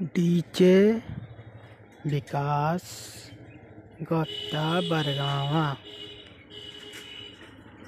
DJ Vikas Gupta Bargama